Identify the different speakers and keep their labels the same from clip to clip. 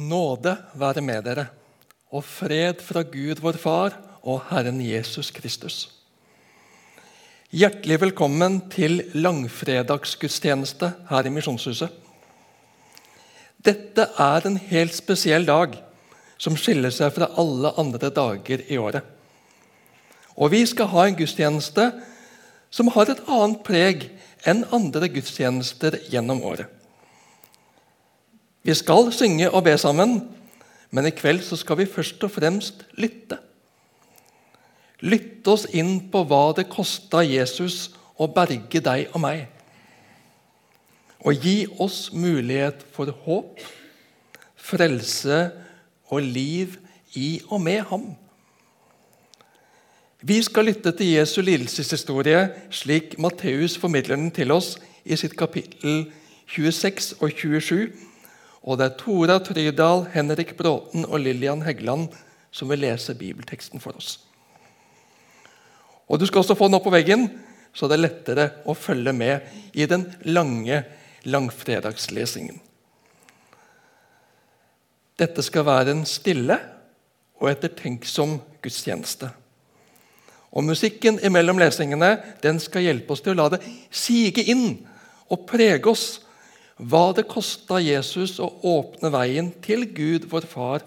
Speaker 1: Nåde være med dere, og fred fra Gud vår Far og Herren Jesus Kristus. Hjertelig velkommen til langfredagsgudstjeneste her i Misjonshuset. Dette er en helt spesiell dag som skiller seg fra alle andre dager i året. Og vi skal ha en gudstjeneste som har et annet preg enn andre gudstjenester gjennom året. Vi skal synge og be sammen, men i kveld så skal vi først og fremst lytte. Lytte oss inn på hva det kosta Jesus å berge deg og meg. Og gi oss mulighet for håp, frelse og liv i og med ham. Vi skal lytte til Jesu lidelseshistorie slik Matteus formidler den til oss i sitt kapittel 26 og 27 og det er Tora Trydal, Henrik Bråten og Lillian Heggeland som vil lese bibelteksten for oss. Og Du skal også få den opp på veggen, så det er lettere å følge med i den lange langfredagslesingen. Dette skal være en stille og ettertenksom gudstjeneste. Og Musikken imellom lesingene den skal hjelpe oss til å la det sige inn og prege oss hva det kosta Jesus å åpne veien til Gud, vår Far,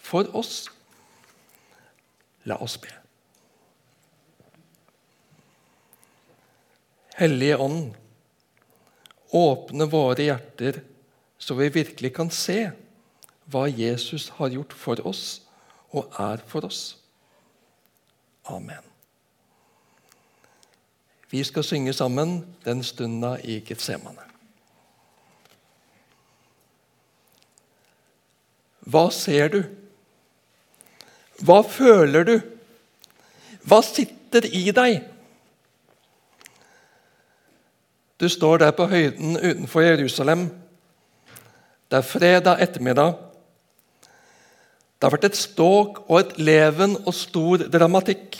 Speaker 1: for oss. La oss be. Hellige Ånd, åpne våre hjerter så vi virkelig kan se hva Jesus har gjort for oss og er for oss. Amen. Vi skal synge sammen den stunda i Getsemane. Hva ser du? Hva føler du? Hva sitter i deg? Du står der på høyden utenfor Jerusalem. Det er fredag ettermiddag. Det har vært et ståk og et leven og stor dramatikk.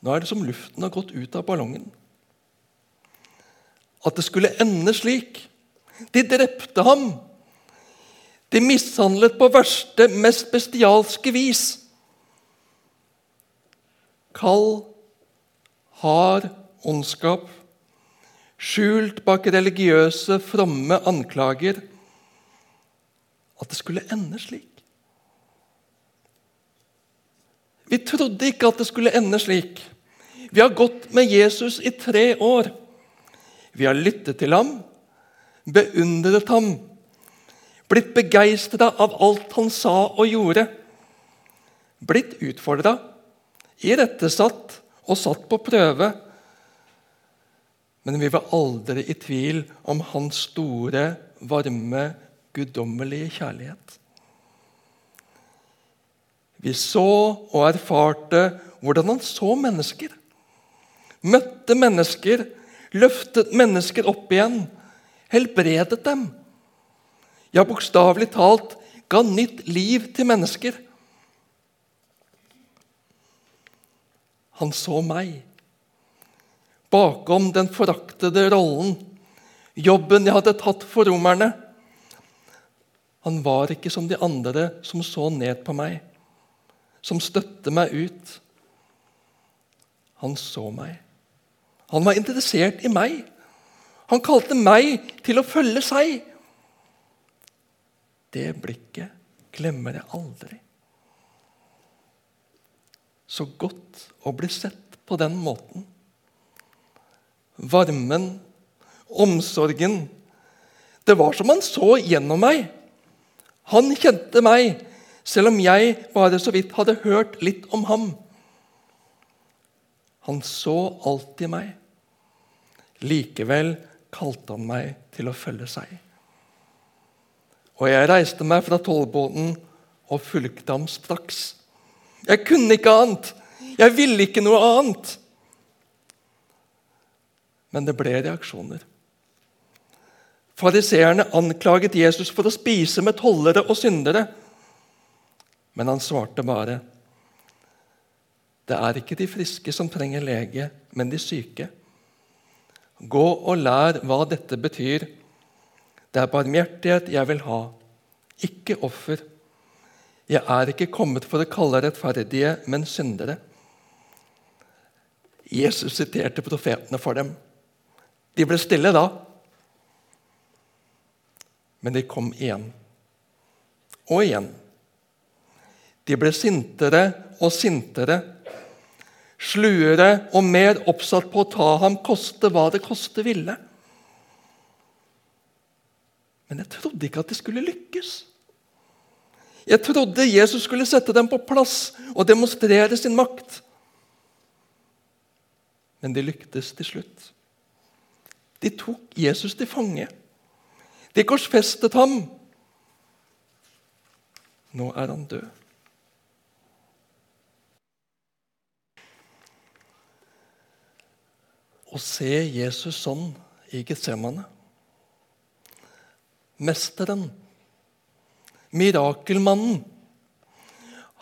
Speaker 1: Nå er det som luften har gått ut av ballongen. At det skulle ende slik. De drepte ham. De mishandlet på verste, mest bestialske vis. Kald, hard ondskap, skjult bak religiøse, fromme anklager. At det skulle ende slik. Vi trodde ikke at det skulle ende slik. Vi har gått med Jesus i tre år. Vi har lyttet til ham, beundret ham blitt begeistra av alt han sa og gjorde. Blitt utfordra, irettesatt og satt på prøve. Men vi var aldri i tvil om hans store, varme, guddommelige kjærlighet. Vi så og erfarte hvordan han så mennesker. Møtte mennesker, løftet mennesker opp igjen, helbredet dem ja, bokstavelig talt ga nytt liv til mennesker. Han så meg. Bakom den foraktede rollen, jobben jeg hadde tatt for romerne. Han var ikke som de andre som så ned på meg, som støtte meg ut. Han så meg. Han var interessert i meg. Han kalte meg til å følge seg. Det blikket glemmer jeg aldri. Så godt å bli sett på den måten. Varmen, omsorgen. Det var som han så gjennom meg. Han kjente meg, selv om jeg bare så vidt hadde hørt litt om ham. Han så alltid meg. Likevel kalte han meg til å følge seg. Og jeg reiste meg fra tollbåten og fulgte ham straks. Jeg kunne ikke annet. Jeg ville ikke noe annet. Men det ble reaksjoner. Fariseerne anklaget Jesus for å spise med tollere og syndere. Men han svarte bare, 'Det er ikke de friske som trenger lege, men de syke.' Gå og lær hva dette betyr. Det er barmhjertighet jeg vil ha, ikke offer. Jeg er ikke kommet for å kalle rettferdige, men syndere. Jesus siterte profetene for dem. De ble stille da. Men de kom igjen. Og igjen. De ble sintere og sintere, sluere og mer oppsatt på å ta ham, koste hva det koste ville. Men jeg trodde ikke at de skulle lykkes. Jeg trodde Jesus skulle sette dem på plass og demonstrere sin makt. Men de lyktes til slutt. De tok Jesus til fange. De korsfestet ham. Nå er han død. Å se Jesus sånn i Getsemane Mesteren, mirakelmannen,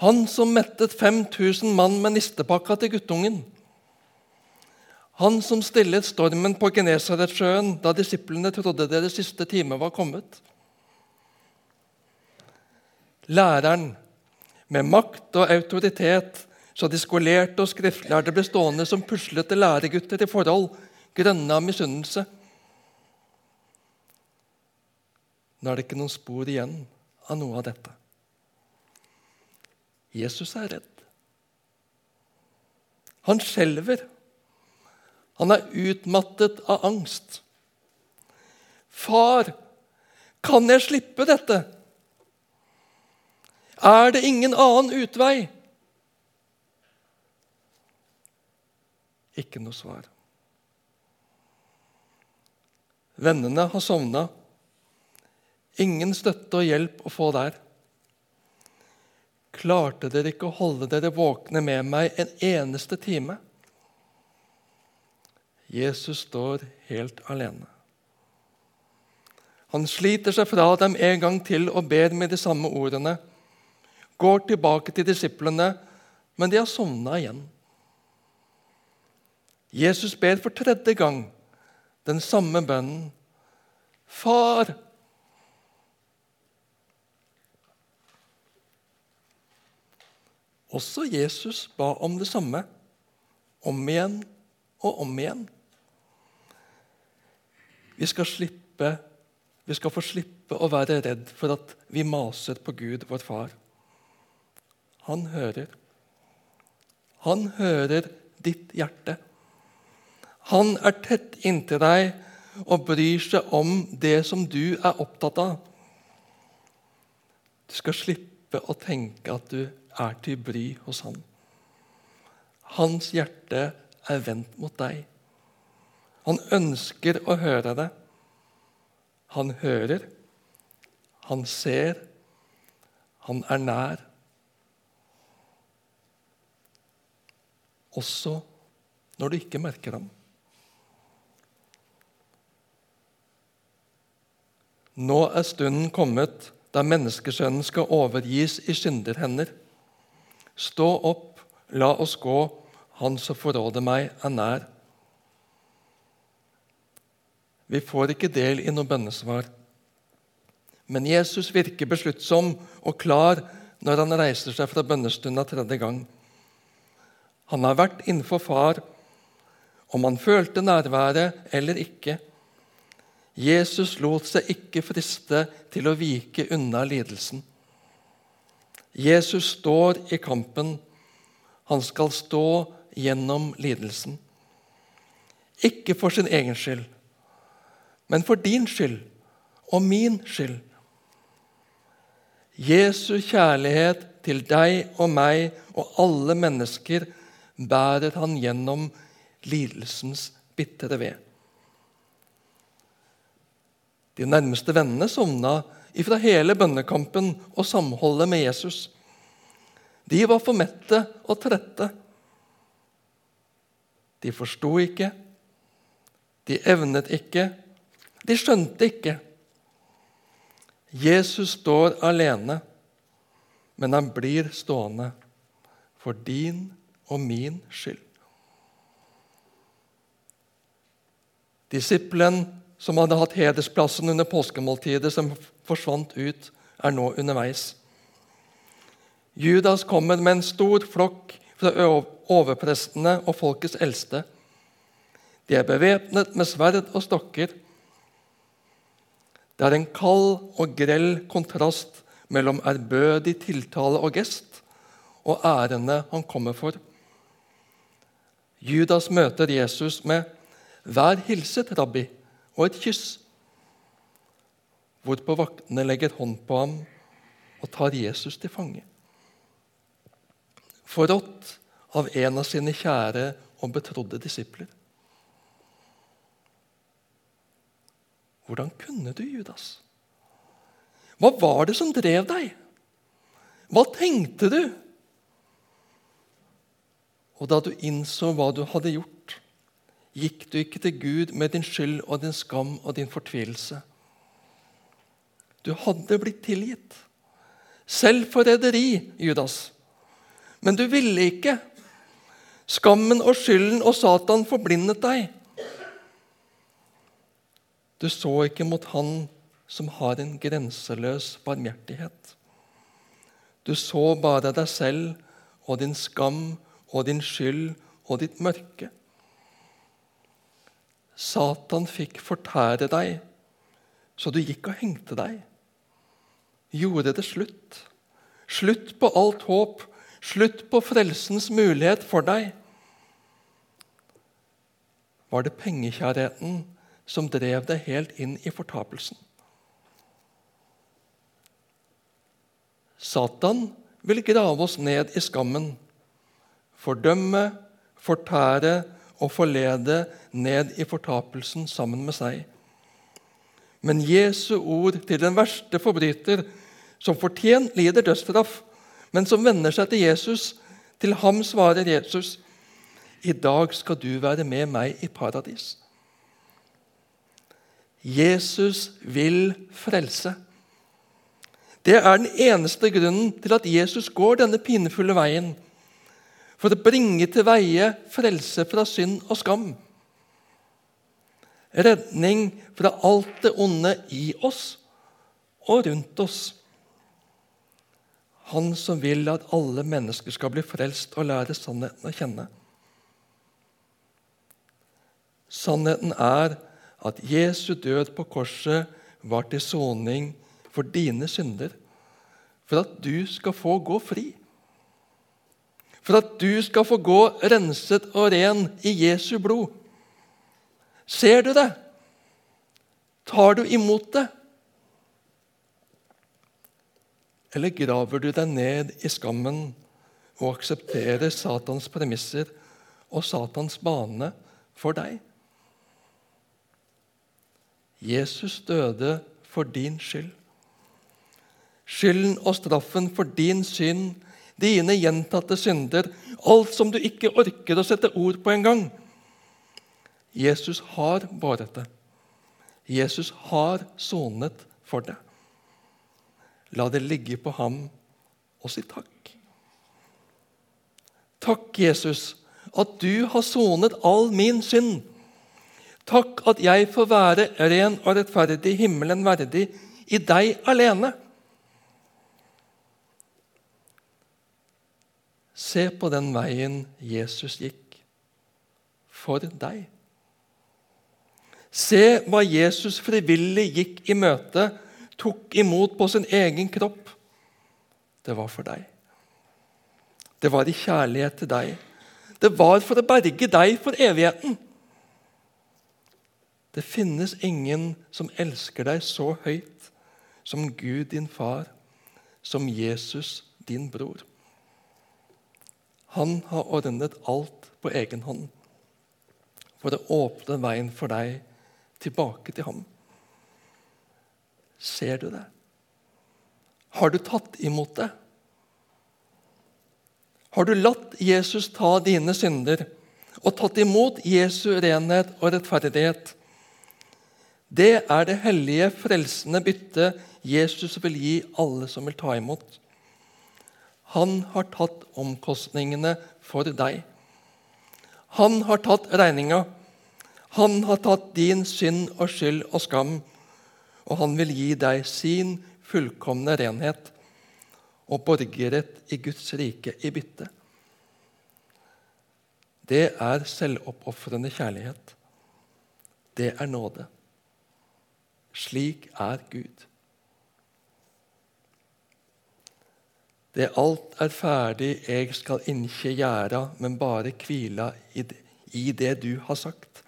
Speaker 1: han som mettet 5000 mann med nistepakka til guttungen han som stillet stormen på Genesaretsjøen da disiplene trodde deres siste time var kommet. Læreren med makt og autoritet så de skolerte og skriftlærde ble stående som puslete læregutter i forhold, grønne av misunnelse. Nå er det ikke noen spor igjen av noe av dette. Jesus er redd. Han skjelver. Han er utmattet av angst. Far, kan jeg slippe dette? Er det ingen annen utvei? Ikke noe svar. Vennene har sovna. Ingen støtte og hjelp å få der. Klarte dere ikke å holde dere våkne med meg en eneste time? Jesus står helt alene. Han sliter seg fra dem en gang til og ber med de samme ordene. Går tilbake til disiplene, men de har sovna igjen. Jesus ber for tredje gang den samme bønnen. Far! Også Jesus ba om det samme, om igjen og om igjen. Vi skal, slippe, vi skal få slippe å være redd for at vi maser på Gud, vår far. Han hører. Han hører ditt hjerte. Han er tett inntil deg og bryr seg om det som du er opptatt av. Du skal slippe å tenke at du er til bry hos han. Hans hjerte er vendt mot deg. Han ønsker å høre det. Han hører, han ser, han er nær. Også når du ikke merker ham. Nå er stunden kommet da menneskesønnen skal overgis i synderhender. Stå opp, la oss gå, han som forråder meg, er nær. Vi får ikke del i noe bønnesvar. Men Jesus virker besluttsom og klar når han reiser seg fra bønnestunda tredje gang. Han har vært innenfor Far, om han følte nærværet eller ikke. Jesus lot seg ikke friste til å vike unna lidelsen. Jesus står i kampen. Han skal stå gjennom lidelsen. Ikke for sin egen skyld, men for din skyld og min skyld. Jesu kjærlighet til deg og meg og alle mennesker bærer han gjennom lidelsens bitre ved. De nærmeste vennene sovna ifra hele bønnekampen og samholdet med Jesus. De var for mette og trette. De forsto ikke, de evnet ikke de skjønte ikke. Jesus står alene, men han blir stående for din og min skyld. Disippelen som hadde hatt hedersplassen under påskemåltidet, som forsvant ut, er nå underveis. Judas kommer med en stor flokk fra overprestene og folkets eldste. De er bevæpnet med sverd og stokker. Det er en kald og grell kontrast mellom ærbødig tiltale og gest og ærene han kommer for. Judas møter Jesus med 'Vær hilset, rabbi', og et kyss. Hvorpå vaktene legger hånd på ham og tar Jesus til fange. Forrådt av en av sine kjære og betrodde disipler. Hvordan kunne du, Judas? Hva var det som drev deg? Hva tenkte du? Og da du innså hva du hadde gjort, gikk du ikke til Gud med din skyld og din skam og din fortvilelse. Du hadde blitt tilgitt. Selv forræderi, Judas. Men du ville ikke. Skammen og skylden og Satan forblindet deg. Du så ikke mot Han som har en grenseløs barmhjertighet. Du så bare deg selv og din skam og din skyld og ditt mørke. Satan fikk fortære deg, så du gikk og hengte deg. Gjorde det slutt. Slutt på alt håp. Slutt på frelsens mulighet for deg. Var det pengekjærheten som drev deg helt inn i fortapelsen? Satan vil grave oss ned i skammen fordømme, fortære og forlede ned i fortapelsen sammen med seg. Men Jesu ord til den verste forbryter, som fortjent lider dødsstraff, men som vender seg til Jesus, til ham svarer Jesus, i dag skal du være med meg i paradis. Jesus vil frelse. Det er den eneste grunnen til at Jesus går denne pinefulle veien for å bringe til veie frelse fra synd og skam. Redning fra alt det onde i oss og rundt oss. Han som vil at alle mennesker skal bli frelst og lære sannheten å kjenne. Sannheten er at Jesu død på korset var til soning for dine synder, for at du skal få gå fri for at du skal få gå renset og ren i Jesu blod. Ser du det? Tar du imot det? Eller graver du deg ned i skammen og aksepterer Satans premisser og Satans bane for deg? Jesus døde for din skyld. Skylden og straffen for din synd dine gjentatte synder, alt som du ikke orker å sette ord på engang. Jesus har båret det. Jesus har sonet for det. La det ligge på ham og si takk. Takk, Jesus, at du har sonet all min synd. Takk at jeg får være ren og rettferdig, himmelen verdig, i deg alene. Se på den veien Jesus gikk for deg. Se hva Jesus frivillig gikk i møte, tok imot på sin egen kropp. Det var for deg. Det var i kjærlighet til deg. Det var for å berge deg for evigheten. Det finnes ingen som elsker deg så høyt som Gud din far, som Jesus din bror. Han har ordnet alt på egen hånd for å åpne veien for deg tilbake til ham. Ser du det? Har du tatt imot det? Har du latt Jesus ta dine synder og tatt imot Jesu renhet og rettferdighet? Det er det hellige, frelsende byttet Jesus vil gi alle som vil ta imot. Han har tatt omkostningene for deg. Han har tatt regninga. Han har tatt din synd og skyld og skam, og han vil gi deg sin fullkomne renhet og borgerrett i Guds rike i bytte. Det er selvoppofrende kjærlighet. Det er nåde. Slik er Gud. Det alt er ferdig, jeg skal inkje gjera, men bare kvila i det du har sagt,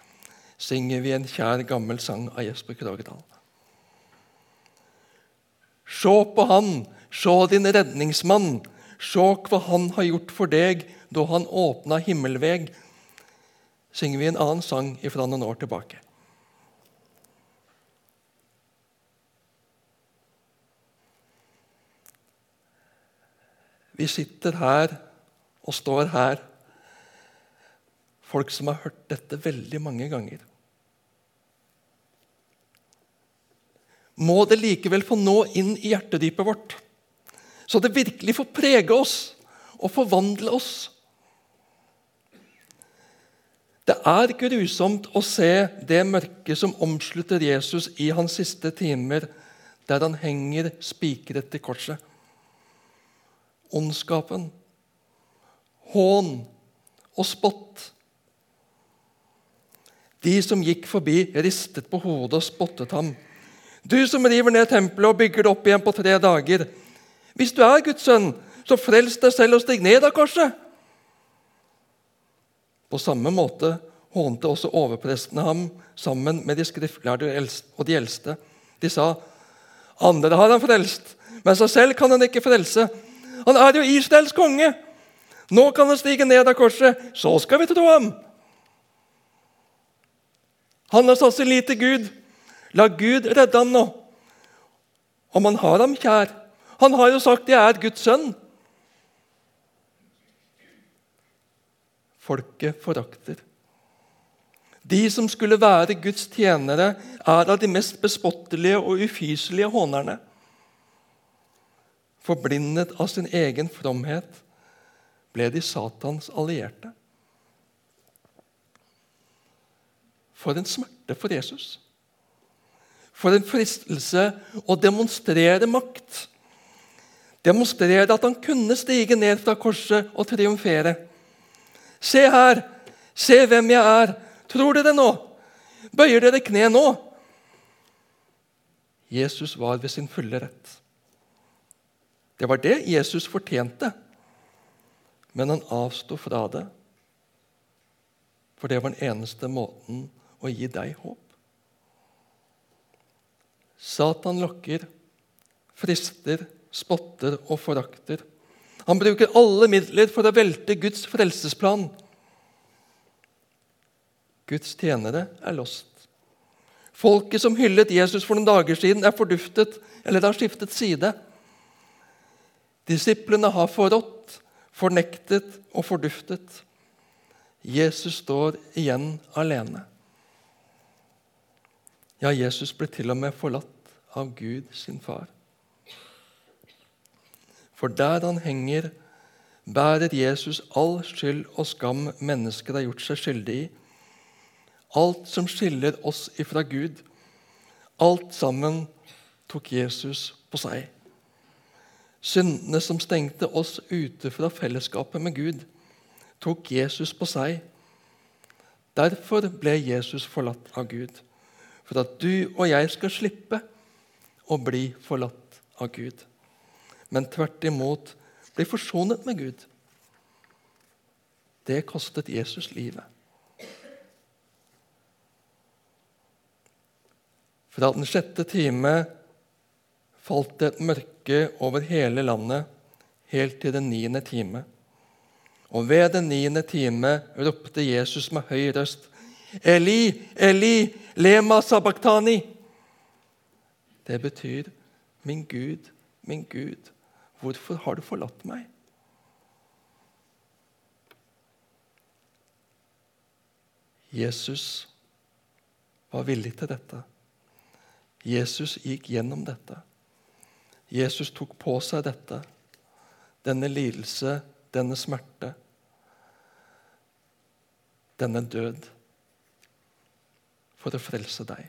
Speaker 1: synger vi en kjær, gammel sang av Jesper Krogedal. Se på han, se din redningsmann, se hva han har gjort for deg da han åpna himmelveg, synger vi en annen sang ifra noen år tilbake. Vi sitter her og står her, folk som har hørt dette veldig mange ganger. Må det likevel få nå inn i hjertedypet vårt, så det virkelig får prege oss og forvandle oss. Det er grusomt å se det mørket som omslutter Jesus i hans siste timer, der han henger spikret til korset ondskapen, hån og spott. De som gikk forbi, ristet på hodet og spottet ham. Du som river ned tempelet og bygger det opp igjen på tre dager. Hvis du er Guds sønn, så frels deg selv og stig ned av korset. På samme måte hånte også overprestene ham sammen med de skriftlærde og de eldste. De sa, 'Andre har han frelst, men seg selv kan han ikke frelse.' Han er jo Israels konge! Nå kan han stige ned av korset. Så skal vi tro ham! Han har satt sin lit til Gud. La Gud redde ham nå. Om han har ham kjær. Han har jo sagt 'jeg er Guds sønn'. Folket forakter. De som skulle være Guds tjenere, er av de mest bespottelige og ufyselige hånerne forblindet av sin egen fromhet, ble de Satans allierte. For en smerte for Jesus. For en fristelse å demonstrere makt. Demonstrere at han kunne stige ned fra korset og triumfere. Se her! Se hvem jeg er! Tror dere nå? Bøyer dere kne nå? Jesus var ved sin fulle rett. Det var det Jesus fortjente, men han avsto fra det. For det var den eneste måten å gi deg håp. Satan lokker, frister, spotter og forakter. Han bruker alle midler for å velte Guds frelsesplan. Guds tjenere er lost. Folket som hyllet Jesus for noen dager siden, er forduftet eller har skiftet side. Disiplene har forrådt, fornektet og forduftet. Jesus står igjen alene. Ja, Jesus ble til og med forlatt av Gud sin far. For der han henger, bærer Jesus all skyld og skam mennesker har gjort seg skyldig i. Alt som skiller oss ifra Gud, alt sammen tok Jesus på seg. Syndene som stengte oss ute fra fellesskapet med Gud, tok Jesus på seg. Derfor ble Jesus forlatt av Gud, for at du og jeg skal slippe å bli forlatt av Gud, men tvert imot bli forsonet med Gud. Det kostet Jesus livet. Fra den sjette time falt det et mørke over hele landet helt til den niende time. Og ved den niende time ropte Jesus med høy røst, Eli, Eli, lema sabachthani. Det betyr, min Gud, min Gud, hvorfor har du forlatt meg? Jesus var villig til dette. Jesus gikk gjennom dette. Jesus tok på seg dette, denne lidelse, denne smerte, denne død. For å frelse deg.